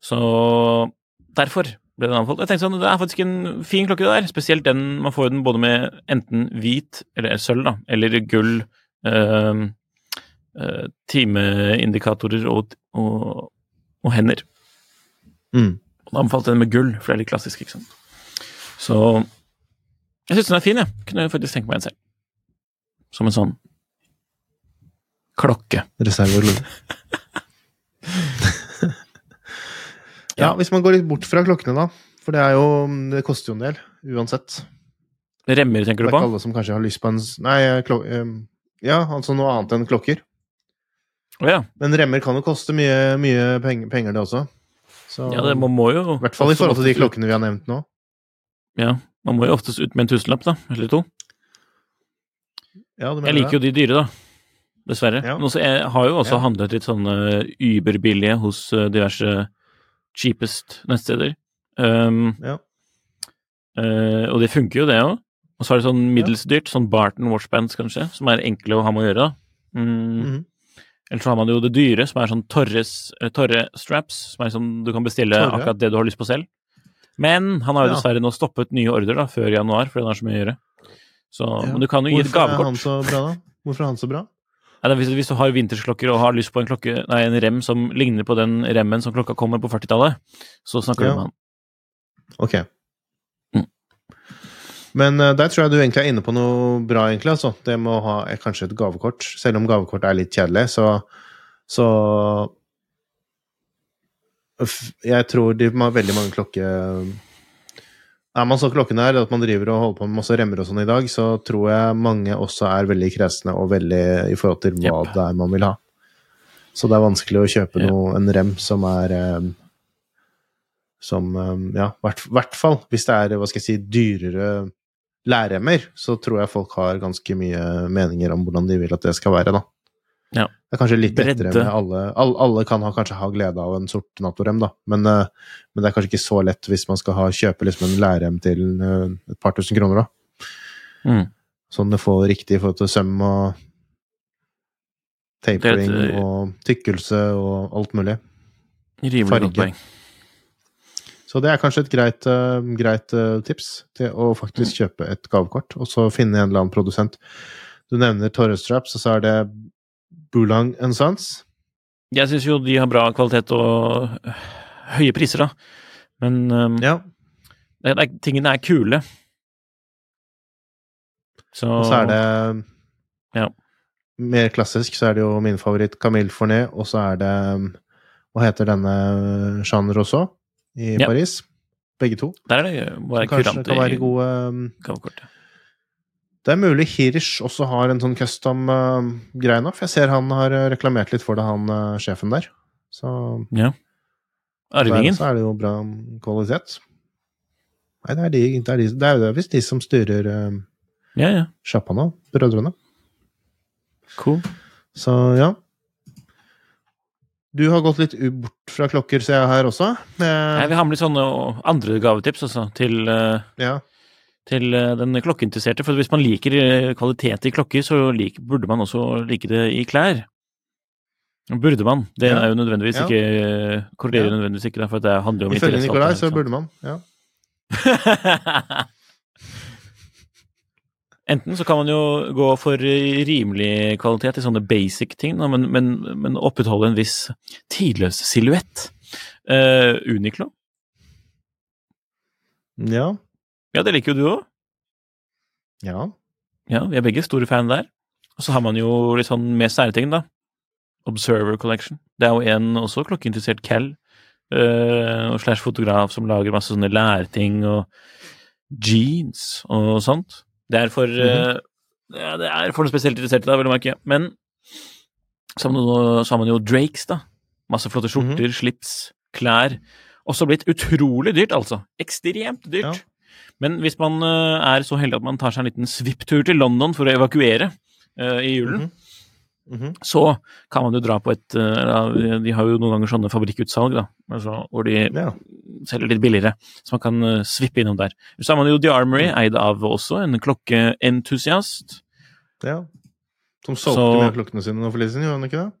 så derfor ble den anbefalt. Jeg tenkte sånn, Det er faktisk en fin klokke, det der. Spesielt den man får den både med enten hvit, eller sølv, da, eller gull eh, timeindikatorer og, og, og hender. Mm. Og da anbefalte jeg den med gull, for det er litt klassisk, ikke sant. Så jeg syns den er fin, jeg. Kunne faktisk tenke meg en selv. Som en sånn klokke. Reserveglode. (laughs) ja, hvis man går litt bort fra klokkene, da. For det er jo Det koster jo en del, uansett. Remmer, tenker du på? Det er ikke alle som kanskje har lyst på en Nei, klok... Ja, altså noe annet enn klokker. Å ja. Men remmer kan jo koste mye, mye penger, penger, det også. Så, ja, det, man må jo I hvert fall i forhold til de klokkene vi har nevnt nå. Ja, man må jo oftest ut med en tusenlapp, da, eller to. Ja, Jeg liker liker jo de dyre, da. Dessverre. Ja. Men også, jeg har jo også handlet litt sånne überbillige hos eh, diverse cheapest nettsteder. Um, Ja. uh, og det funker jo, det òg. Og så er det sånn middels dyrt, sånn Barton watchbands kanskje, som er enkle å ha med å gjøre. Mm. Mm. -hmm. Eller så har man jo det dyre, som er sånn Torres, eller Torre straps, som er sånn du kan bestille Torre? akkurat det du har lyst på selv. Men han har jo dessverre nå stoppet nye ordrer da, før januar, fordi han har så mye å gjøre. Så. Men du kan jo gi et Hvorfor er han så bra, da? Hvorfor er han så bra? Nei, hvis, hvis du har vintersklokker og har lyst på en, klokke, nei, en rem som ligner på den remmen som klokka kommer på 40-tallet, så snakker Ja. du med han. Ok. Mm. Men uh, der tror jeg du egentlig er inne på noe bra, egentlig. altså. Det med å ha eh, kanskje et gavekort. Selv om gavekort er litt kjedelig, så, så Jeg tror de veldig mange klokke... Er man så klokken klokkenær at man driver og holder på med masse remmer og sånn i dag, så tror jeg mange også er veldig kresne og veldig i forhold til hva yep. det er man vil ha. Så det er vanskelig å kjøpe yep. noe, en rem som er um, som um, Ja, i hvert, hvert fall hvis det er hva skal jeg si, dyrere lærremmer, så tror jeg folk har ganske mye meninger om hvordan de vil at det skal være, da. Det er kanskje litt lettere med alle alle, alle kan ha, kanskje ha glede av en sort nattorem, da. Men, eh, men det er kanskje ikke så lett hvis man skal ha, kjøpe liksom en lærrem til eh, et par tusen kroner, da. Mm. Sånn det får riktig i forhold til søm og tapering er et, eh, og tykkelse og alt mulig. Rimelig godt poeng. Så det er kanskje et greit, greit tips til å faktisk kjøpe et gavekort, og så finne en eller annen produsent. Du nevner Torres Straps, og så er det Boulang Sons. Jeg syns jo de har bra kvalitet og høye priser, da. Men um, Ja. det, det, tingene er kule. Så, Og så er det Ja. Mer klassisk så er det jo min favoritt Camille Fournet, og så er det Hva heter denne Jean Rousseau i Ja. Paris? Begge to. Der er det må være kanskje kurant kan være i gode um, gavekortet. Det er mulig Hirsch også har en sånn custom-greie nå, for jeg ser han har uh, reklamert litt for det, han uh, sjefen der. Så Ja. der Arvingen. Så er det jo bra kvalitet. Nei, det er, de, det er, de, det er jo visst de som styrer uh, Ja, ja. sjappa nå, brødrene. Cool. Så ja. Du har gått litt bort fra klokker, ser jeg her også. Jeg Eh, vil ha med litt sånne andre gavetips også, til, uh... ja. Til øh, den klokkeinteresserte. For hvis man liker øh, kvalitet i klokker, så lik, burde man også like det i klær. Burde man. Det Ja. er jo nødvendigvis Ja. ikke korrelerer Ja. nødvendigvis ikke, for det handler jo om Ifølge Nikolai alt så burde man. Ja. (laughs) Enten så kan man jo gå for rimelig kvalitet i sånne basic ting, men, men, men opprettholde en viss tidløs silhuett. Uh, Uniqlo? ja. Ja, det liker jo du òg. Ja. Ja, vi er begge store fan der. Og så har man jo litt sånn mer sære ting, da. Observer Collection. Det er jo en også klokkeinteressert cal og slash fotograf som lager masse sånne lærting og jeans og sånt. Det er for uh, ja, Det er for noe spesielt interesserte, da, vil jeg merke. Men så har, man så har man jo Drakes, da. Masse flotte skjorter, slips, klær. Også blitt utrolig dyrt, altså. Ekstremt dyrt. Ja. Men hvis man eh, er så heldig at man tar seg en liten svipptur til London for å evakuere uh, i julen, Mhm. så kan man jo dra på et uh, De har jo noen ganger sånne fabrikkutsalg, da, altså, hvor de Ja. selger litt billigere, så man kan uh, svippe innom der. Så har man jo The Armory, eid av også en klokkeentusiast. ja. Som solgte Så- med klokkene sine nå for litt siden, gjorde han ikke det?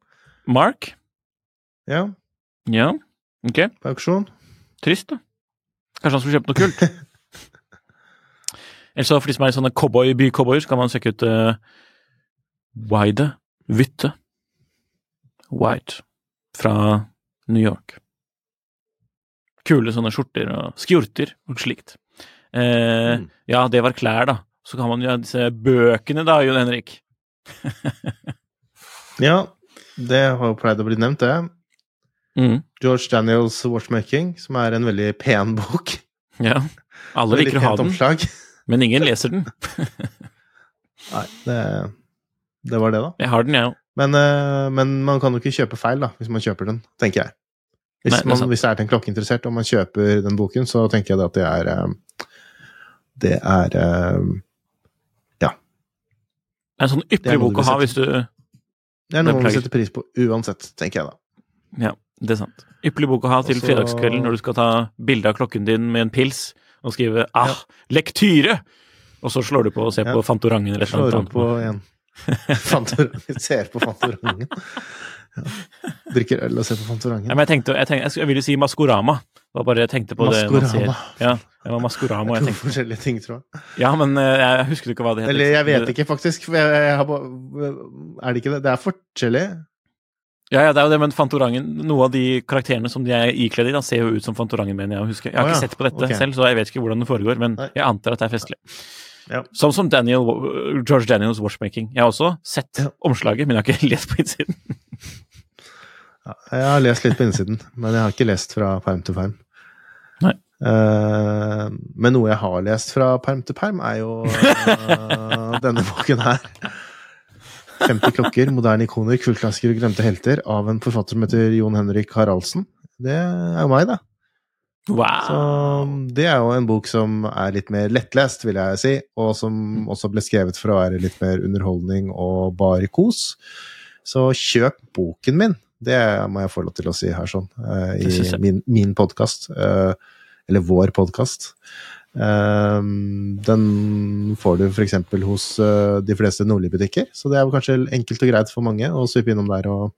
Mark? Ja, Ja, ok. på auksjon. Trist, da. Kanskje han skulle kjøpe noe kult? (laughs) Eller så for de som er sånne cowboy, by-cowboyer, så kan man sjekke ut uh, Wide Vytte White fra New York. Kule sånne skjorter og skjorter og slikt. Eh, Mm. Ja, det var klær, da. Så kan man jo ha disse bøkene, da, Jon Henrik. (laughs) Ja, det har jo pleid å bli nevnt, det. Mm. George Daniels Watchmaking, som er en veldig pen bok. Ja. Alle liker å ha pent den. Men ingen leser den. (laughs) Nei, det, det var det, da. Jeg har den, jeg òg. Men, eh, men man kan jo ikke kjøpe feil, da, hvis man kjøper den, tenker jeg. Hvis, Nei, det man, hvis det er til en klokkeinteressert og man kjøper den boken, så tenker jeg at det er eh, Det er Ja. Det er en sånn er ypperlig bok å ha hvis du Det er noe man setter pris på uansett, tenker jeg da. Ja, det er sant. Ypperlig bok å ha til Også... fredagskvelden når du skal ta bilde av klokken din med en pils og skrive 'ah, lektyre', og så slår du på og ser Ja. på Fantorangen eller Slår annet. på en Fantorangen. (laughs) Ser på Fantorangen. Ja. Drikker øl og ser på Ja, Fantorangen. men jeg tenkte, jeg, tenkte, jeg ville si Maskorama. Det var bare jeg tenkte på det man ser. Maskorama. Ja, det var Maskorama, jeg To tenkte. forskjellige ting, tror jeg. Ja, men eh, jeg husker ikke hva det heter. Eller jeg vet ikke, faktisk. Jeg, er det ikke det? Det er forskjellig. Ja, ja, det er jo det, men Fantorangen Noe av de karakterene som de er ikledd i, da, ser jo ut som Fantorangen, mener jeg å huske. Jeg har oh, ja. ikke sett på dette okay. selv, så jeg vet ikke hvordan det foregår, men Nei. jeg antar at det er festlig. Ja. Sånn som Daniel, George Daniels Watchmaking. Jeg har også sett omslaget, men jeg har ikke (laughs) lest på innsiden. Jeg har lest litt på innsiden, men jeg har ikke lest fra perm til perm. Nei. Uh, men noe jeg har lest fra perm til perm, er jo uh, denne boken her. 50 klokker, moderne ikoner, kultklassikere og glemte helter, av en forfatter som heter Jon Henrik Haraldsen. Det er jo meg, da. Wow! Så det er jo en bok som er litt mer lettlest, vil jeg si, og som også ble skrevet for å være litt mer underholdning og bare kos. Så kjøp boken min. Det må jeg få lov til å si her, sånn, eh, i min, min podkast. Eller vår podkast. Den får du f.eks. hos eh, de fleste Nordli-butikker, så det er kanskje enkelt og greit for mange å svippe innom der og,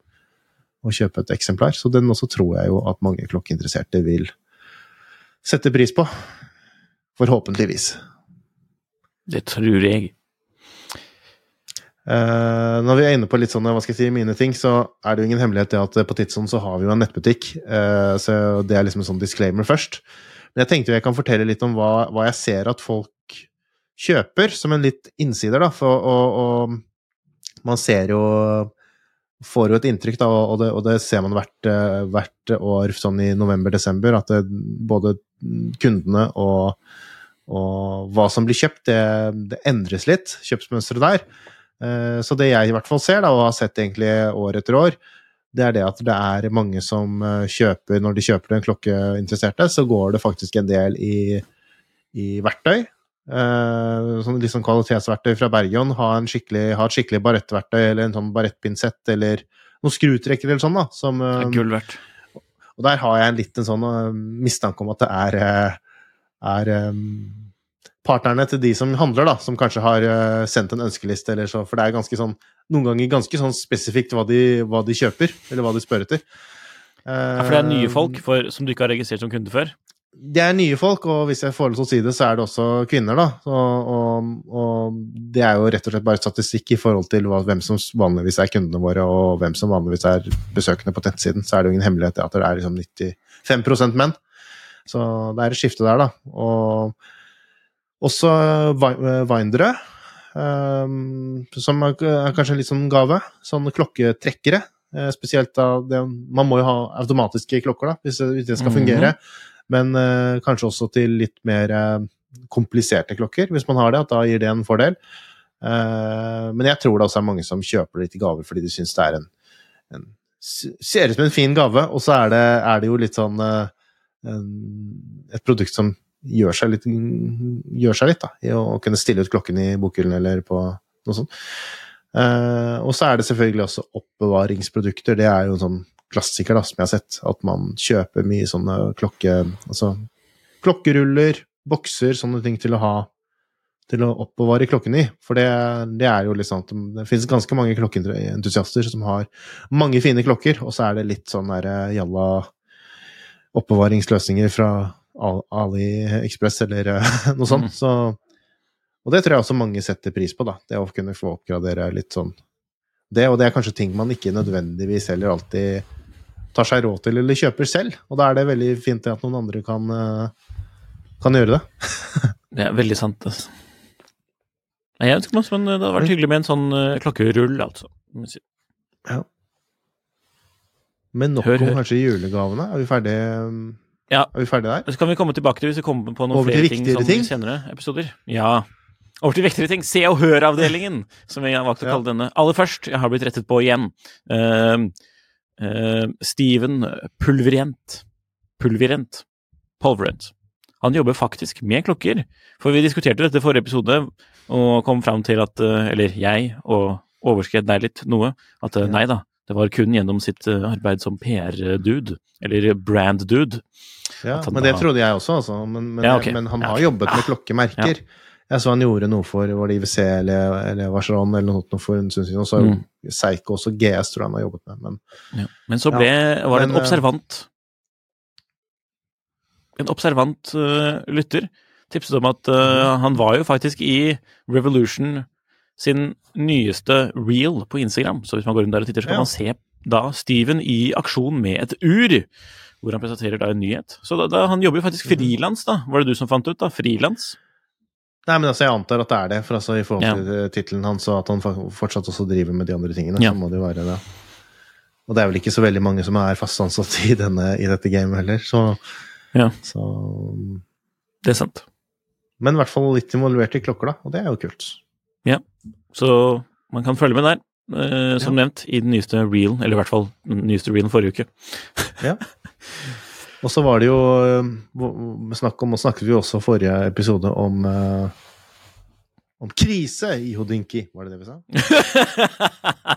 og kjøpe et eksemplar. Så den også tror jeg jo at mange klokkeinteresserte vil sette pris på. Forhåpentligvis. Det tror jeg. Uh, når vi er inne på litt sånn, hva skal jeg si, mine ting, så er det jo ingen hemmelighet det at på Tidsson så har vi jo en nettbutikk. Uh, så det er liksom en sånn disclaimer først. Men jeg tenkte jo jeg kan fortelle litt om hva, hva jeg ser at folk kjøper, som en litt innsider, da. For, og, og man ser jo Får jo et inntrykk, da, og det, og det ser man hvert, eh, hvert år sånn i november-desember, at det, både kundene og, og hva som blir kjøpt, det, det endres litt, kjøpsmønsteret der. Eh, Så det jeg i hvert fall ser, da, og har sett egentlig år etter år, det er det at det er mange som eh, kjøper Når de kjøper en klokkeinteresserte, så går det faktisk en del i, i verktøy. Eh, sånn sånn kvalitetsverktøy fra Bergion. Ha, en skikkelig, ha et skikkelig barettverktøy eller en sånn barettpinsett eller noen skrutrekker eller sånn, da. Som, Det eh, er gull verdt. og der har jeg en liten sånn eh, mistanke om at det er, eh, er eh, partnerne til de som handler, da, som kanskje har eh, sendt en ønskeliste, eller så, for det er ganske sånn, noen ganger ganske sånn spesifikt hva de, hva de kjøper, eller hva de spør etter. Ja, for det er nye Eh, folk for, som du ikke har registrert som kunde før. Det er nye folk, og hvis jeg får lov til å si det, så er det også kvinner, da. Og, og, og det er jo rett og slett bare statistikk i forhold til hvem som vanligvis er kundene våre, og hvem som vanligvis er besøkende på nettsiden. Så er det jo ingen hemmelighet at det er liksom 95% menn. Så det er et skifte der, da. Og også windere, um, som er, er kanskje en litt sånn gave. Sånn klokketrekkere. eh, Spesielt da det, Man må jo ha automatiske klokker, da, hvis, hvis det skal Mhm. fungere. Men eh, kanskje også til litt mer eh, kompliserte klokker, hvis man har det. At da gir det en fordel. Eh, men jeg tror det også er mange som kjøper det til gaver fordi de syns det er en, en Ser ut som en fin gave, og så er det, er det jo litt sånn eh, en, et produkt som gjør seg litt, gjør seg litt da, i å kunne stille ut klokken i bokhyllen eller på noe sånt. Eh, og så er det selvfølgelig også oppbevaringsprodukter. Det er jo en sånn klassiker da, som jeg har sett, at man kjøper mye sånne klokke... Altså klokkeruller, bokser, sånne ting til å ha til å oppbevare klokken i. For det, det er jo litt sånn at det finnes ganske mange klokkeentusiaster som har mange fine klokker, og så er det litt sånn derre eh, jalla oppbevaringsløsninger fra Al- AliExpress eller eh, (laughs) noe sånt. Mm. Så, og det tror jeg også mange setter pris på, da. Det å kunne få oppgradere litt sånn det, og det er kanskje ting man ikke nødvendigvis heller alltid tar seg råd til eller kjøper selv. Og da er det veldig fint at noen andre kan, eh, kan gjøre det. (laughs) Det er veldig sant. Altså. Jeg ønsker meg, men det hadde vært hyggelig med en sånn eh, klokkerull, altså. Ja. Men nok Hør, om kanskje julegavene. Er vi ferdige, Ja. er vi ferdige der? Så kan vi komme tilbake til hvis vi kommer på noen Over flere ting viktigere sånn ting? senere episoder. Ja. Over til viktigere ting. Se og hør-avdelingen, som jeg har valgt å Ja. kalle denne. Aller først, jeg har blitt rettet på igjen. Uh, Steven Pulverient. Pulverent. Pulverent. Han jobber faktisk med klokker. For vi diskuterte dette i forrige episode, og kom fram til at eh, Eller jeg, og overskred deg litt noe. At eh, nei da, det var kun gjennom sitt eh, arbeid som PR-dude. Eller brand-dude. Ja, men det da- trodde jeg også, altså. Men, men, Ja, okay. men han har ja. jobbet med Ja. klokkemerker. Jeg så han gjorde noe for var det IWC eller, eller Vacheron eller noe for en stund siden. Og så Mm. Seigo også GS tror jeg han har jobbet med. Men Ja. Men så ble, var det en eh, observant En observant uh, lytter tipset om at uh, han var jo faktisk i Revolution sin nyeste reel på Instagram. Så hvis man går inn der og titter, så kan Ja. man se da Steven i aksjon med et ur. Hvor han presenterer da en nyhet. Så da, da, han jobber jo faktisk Mhm. frilans, da. Var det du som fant ut, da? Frilans? Nei, men altså, jeg antar at det er det, for altså, i forhold til ja. tittelen hans, og at han fortsatt også driver med de andre tingene, Ja. så må det jo være det. Og det er vel ikke så veldig mange som er fast ansatt i, denne, i dette gamet heller, så, Ja. så Det er sant. Men i hvert fall litt involvert i klokker, da, og det er jo kult. Så man kan følge med der. eh, som nevnt, i den nyeste reel, eller i hvert fall den nyeste reelen forrige uke. Ja. Og så var det jo eh, snakk om, og snakket vi også forrige episode om eh, om krise i Hodinki, var det det vi sa? (laughs)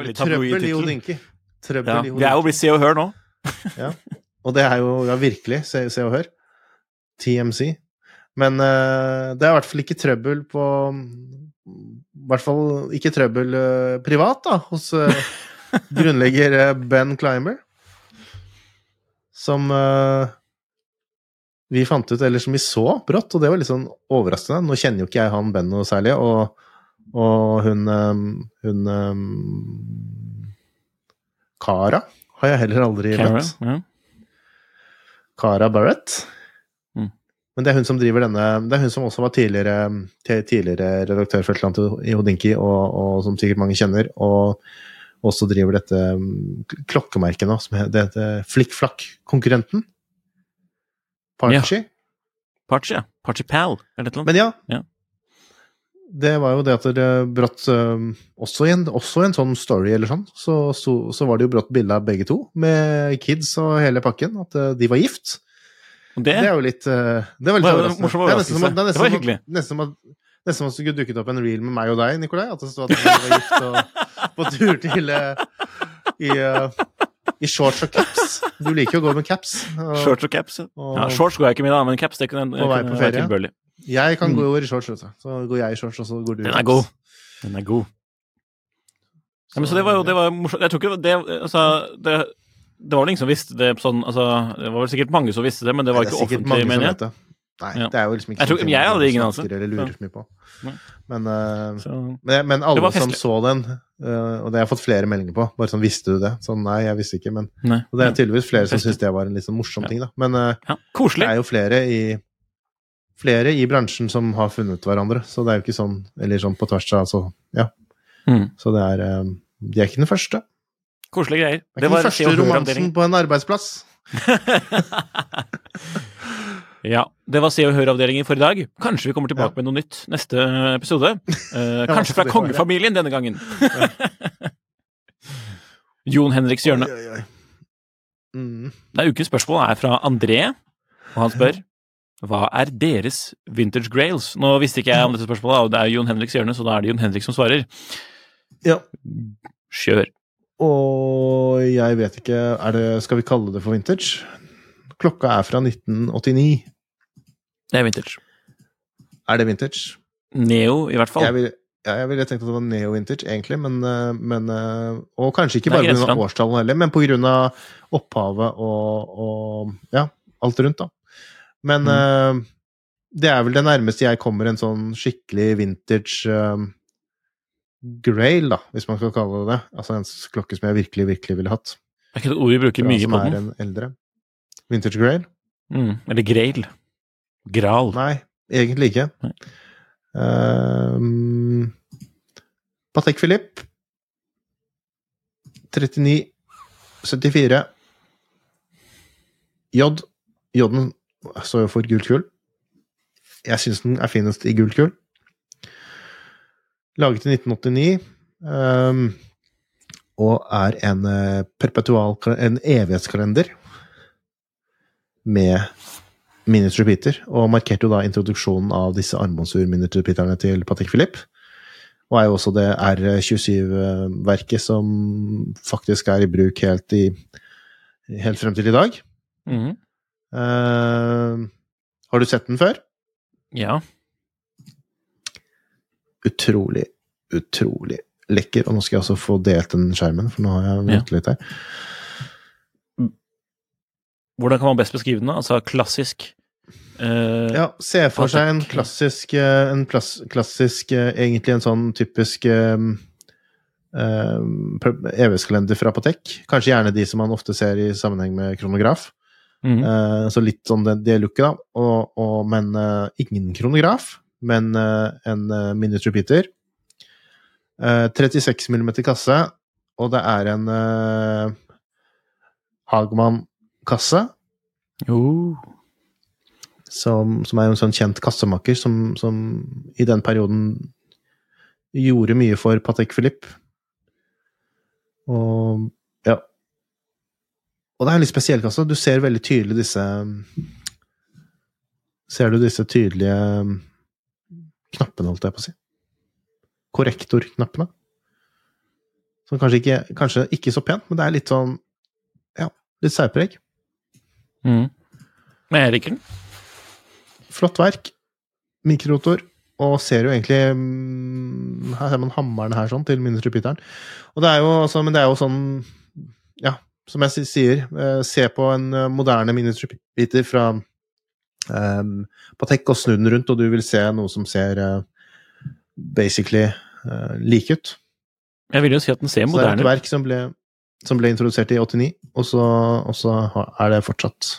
Det Trøbbel i. Hodinki. Trøbbel Ja, i vi er jo blitt Se og Hør nå. Ja. Og det er jo ja, virkelig Se, se og Hør. TMC. Men uh, det er i hvert fall ikke trøbbel på I hvert fall ikke trøbbel eh, privat, da, hos eh, (laughs) grunnlegger eh, Ben Climber. Som vi fant ut, eller som vi så brått, og det var litt sånn overraskende. Nå kjenner jo ikke jeg han Ben noe særlig, og, og hun Hun Cara Kara har jeg heller aldri Cara, møtt. ja. Kara Barrett. Men det er hun som driver denne Det er hun som også var tidligere, tidligere redaktør for et eller annet i Hodinki, og, og som sikkert mange kjenner, og også driver dette mm, klokkemerket nå, som heter, det heter Flikkflakk-konkurrenten. Parchi. Parchi, ja. Parchi Pal, eller noe. Men ja, Ja. det var jo det at det brått øh, også, i en, også i en sånn story eller sånn, så, så, så var det jo brått bilde av begge to, med kids og hele pakken, at øh, de var gift. Det, Det er jo litt uh, Det var litt overraskende. Det er nesten som det Det var hyggelig. Nesten som at Nesten som at det skulle dukket opp en reel med meg og deg, Nikolai. At det stod at vi var gift og (laughs) på tur til uh, i, uh, i shorts og caps. Du liker jo å gå med caps. og shorts og caps. ja. og- Ja, shorts går jeg ikke med, da, men caps det kunne, På vei kunne tilbørlig. Jeg kan Mm. gå i shorts, vet du. Så går jeg i shorts, og så går du i caps. Den er god. Den er god. Ja, men så det var jo det var morsomt. Jeg tror ikke det Altså, det, det var vel ingen som visste det sånn Altså, det var vel sikkert mange som visste det, men det var Nei, ikke er offentlig, mener jeg. Nei, Ja. det er jo liksom ikke Jeg tror- jeg hadde ingen anelse. Eller lurer så mye på. Men, uh, Så, men, men alle som så den, uh, og det har jeg fått flere meldinger på, bare sånn 'visste du det?' Sånn nei, jeg visste ikke, men nei. Og det er tydeligvis flere som syns det var en litt sånn morsom Ja. ting, da. Men uh, Ja, det er jo flere i Flere i bransjen som har funnet hverandre, så det er jo ikke sånn Eller sånn på tvers av, altså. Ja. Mm. Så det er De er ikke den første. Koselige greier. Det er ikke den første romansen på en arbeidsplass. (laughs) Ja, det var Se og Hør-avdelingen for i dag. Kanskje vi kommer tilbake med noe nytt neste episode. (laughs) Eh, kanskje fra det kongefamilien denne gangen. Jon Henriks hjørne. Oi, oi, oi. Mm. Det er Ukens spørsmål er fra André, og han spør hva er deres vintage grails? Nå visste ikke jeg om dette spørsmålet, og det er Jon Henriks hjørne, så da er det Jon Henrik som svarer. Ja. Kjør. Og jeg vet ikke det, Skal vi kalle det for vintage? Klokka er fra 1989. Det er vintage. Er det vintage? Neo, i hvert fall. Jeg ville ja, jeg ville tenkt at det var neo-vintage, egentlig, men, eh, men eh, Og kanskje ikke bare pga. årstallene heller, men pga. opphavet og, og Ja, alt rundt, da. Men Mm. eh, det er vel det nærmeste jeg kommer en sånn skikkelig vintage grail, da, hvis man skal kalle det det. Altså en klokke som jeg virkelig, virkelig ville hatt. Det er ikke et ord vi bruker mye som på er den. en eldre. Vintage grail? Mm. Eller grail. Gral. Nei, egentlig ikke. Nei. Um, Patek Philippe 39 74 J. J-en står jo for gult kull. Jeg syns den er finest i gult kull. Laget i 1989. um, og er en eh, perpetual en evighetskalender med minute repeater, og markerte jo da introduksjonen av disse armbåndsur minute repeaterne til Patek Philippe. Og er jo også det R27-verket som faktisk er i bruk helt, i, helt frem til i dag. Mm. Uh, har du sett den før? Ja. Utrolig, utrolig lekker. Og nå skal jeg også få delt den skjermen, for nå har jeg ventet litt her. Hvordan kan man best beskrive den? da? Altså klassisk Uh, Ja, se for seg en klassisk, eh, en plass, klassisk eh, Egentlig en sånn typisk um, evighetskalender fra Apotek. Kanskje gjerne de som man ofte ser i sammenheng med kronograf. mhm. uh, så litt sånn det, det looket, da. Og, og, men uh, ingen kronograf, men eh, en minute repeater. Eh, 36 mm kasse, og det er en uh, Hagman-kasse. Jo. som, som er en sånn kjent kassemaker som, som i den perioden gjorde mye for Patek Philippe. Og ja. Og det er en litt spesiell kasse. Du ser veldig tydelig disse Ser du disse tydelige knappene, holdt jeg på å si. korrektorknappene. Som kanskje ikke, kanskje ikke så pent, men det er litt sånn Ja, litt særpreg. Mm. Men jeg liker den. Flott verk. Mikrorotor. Og ser jo egentlig mm, Her ser man hammeren her sånn, til miniaturpytteren. Og det er jo altså, Men det er jo sånn Ja, som jeg sier, eh, se på en moderne moderne Jupiter fra um, Patek og snu den rundt, og du vil se noe som ser uh, basically uh, like ut. Jeg vil jo si at den ser moderne. Så det er et verk som ble, som ble introdusert i 89, og så, og så er det fortsatt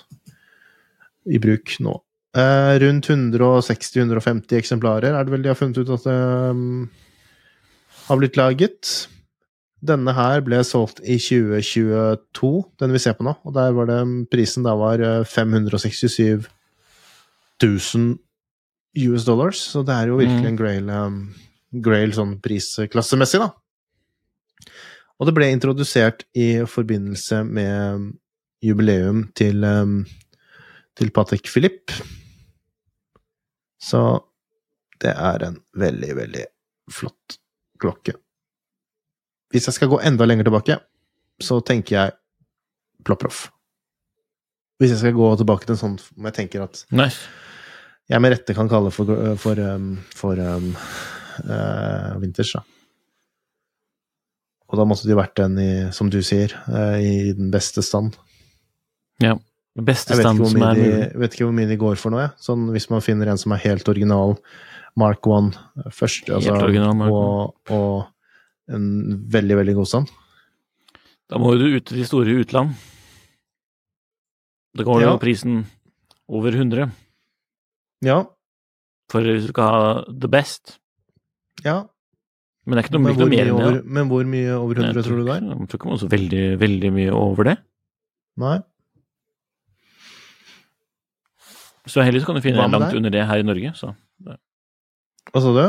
i bruk nå. Uh, rundt 160-150 eksemplarer er det vel de har funnet ut at det um, har blitt laget. Denne her ble solgt i 2022, den vi ser på nå, og der var det prisen da var eh, 567 000 US dollars, så det er jo virkelig Mm. en grail, um, grail sånn prisklassemessig, da. Og det ble introdusert i forbindelse med jubileum til, um, til Patek Philippe. Så det er en veldig, veldig flott klokke. Hvis jeg skal gå enda lenger tilbake, så tenker jeg Plopproff. Hvis jeg skal gå tilbake til en sånn jeg tenker at Nice. Jeg med rette kan kalle for, for, um, for um, uh, Winters, da. Og da måtte de vært den i, som du sier, uh, i den beste stand. Ja. Beste Jeg stand som er mulig. vet ikke hvor mye de går for nå, jeg. Sånn hvis man finner en som er helt original Mark 1 først, altså, original Mark og, og en veldig, veldig god stand. Da må du ut til de store utland. Da går Ja. jo prisen over 100. Ja, For hvis du skal ha the best. ja. Men det er ikke noe, ikke noe mer enn det. over, men hvor mye over 100 Jeg tror du det er? Jeg tror ikke man så veldig, veldig mye over det. Nei? Så heller så kan du finne en langt der? under det her i Norge. Så. Hva sa du?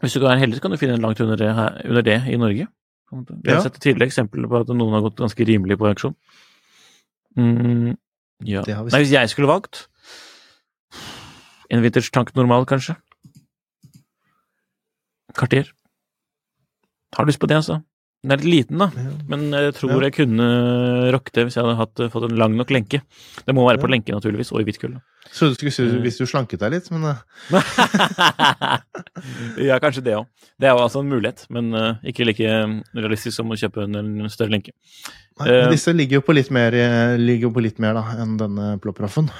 Hvis du er heldig, så kan du finne en langt under det, her, under det i Norge. Vi har Ja. sett tidligere eksempler på at noen har gått ganske rimelig på auksjon. Mm, ja. Nei, hvis jeg skulle valgt En tank normal, kanskje. Kartier. Har lyst på det, altså. Den er litt liten, da. Ja. Men jeg tror Ja. jeg kunne rocket det hvis jeg hadde hatt, fått en lang nok lenke. Det må være på Ja. lenke, naturligvis, og i hvitt kull. Så du skulle si Eh. hvis du slanket deg litt, men eh, (laughs) ja, kanskje det òg. Det er jo altså en mulighet, men eh, ikke like realistisk som å kjøpe en, større lenke. Nei, men disse ligger jo på litt mer, på litt mer da, enn denne plopproffen.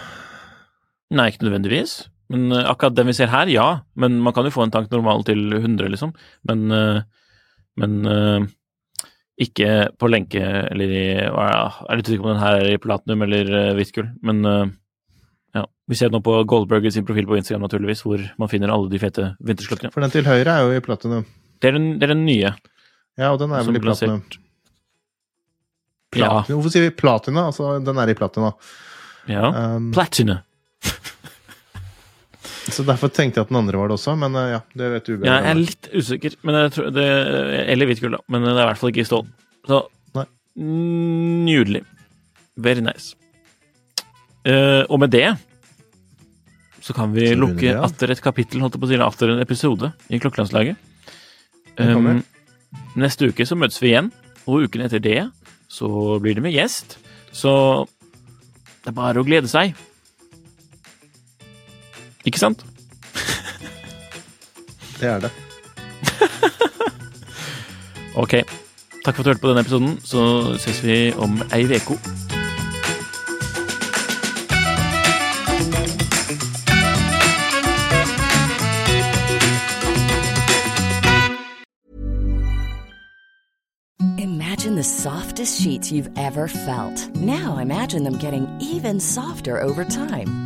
Nei, ikke nødvendigvis. Men eh, akkurat den vi ser her, ja. Men man kan jo få en tank normal til 100, liksom. Men, eh, men eh, ikke på lenke eller i Jeg er litt usikker på om den her er i platinum eller hvitt gull. Men ja. Vi ser nå på Goldberger sin profil på Instagram, naturligvis, hvor man finner alle de fete vintersklokkene. For den til høyre er jo i platinum. Det er den, det er den nye. Ja, og den er vel i platinum. platinum. Ja. Hvorfor sier vi platina? Altså, den er i platina. ja. Um, Platina. Så derfor tenkte jeg at den andre var det også, men eh, ja, det vet du bedre. Ja, jeg er litt usikker, men jeg tror det, eller hvitt gull, da. Men det er i hvert fall ikke i stål. Så Nei. nydelig. Very nice. Uh, og med det så kan vi Så lukke ja. atter et kapittel, holdt jeg på å si, atter en episode i Klokkelandslaget. Um, neste uke så møtes vi igjen, og uken etter det så blir det med gjest. Så det er bare å glede seg. Ikke sant? (laughs) Det er det. (laughs) Ok. Takk for at du hørte på denne episoden. Så ses vi om ei uke. Imagine the softest sheets you've ever felt. Now imagine them getting even softer over time.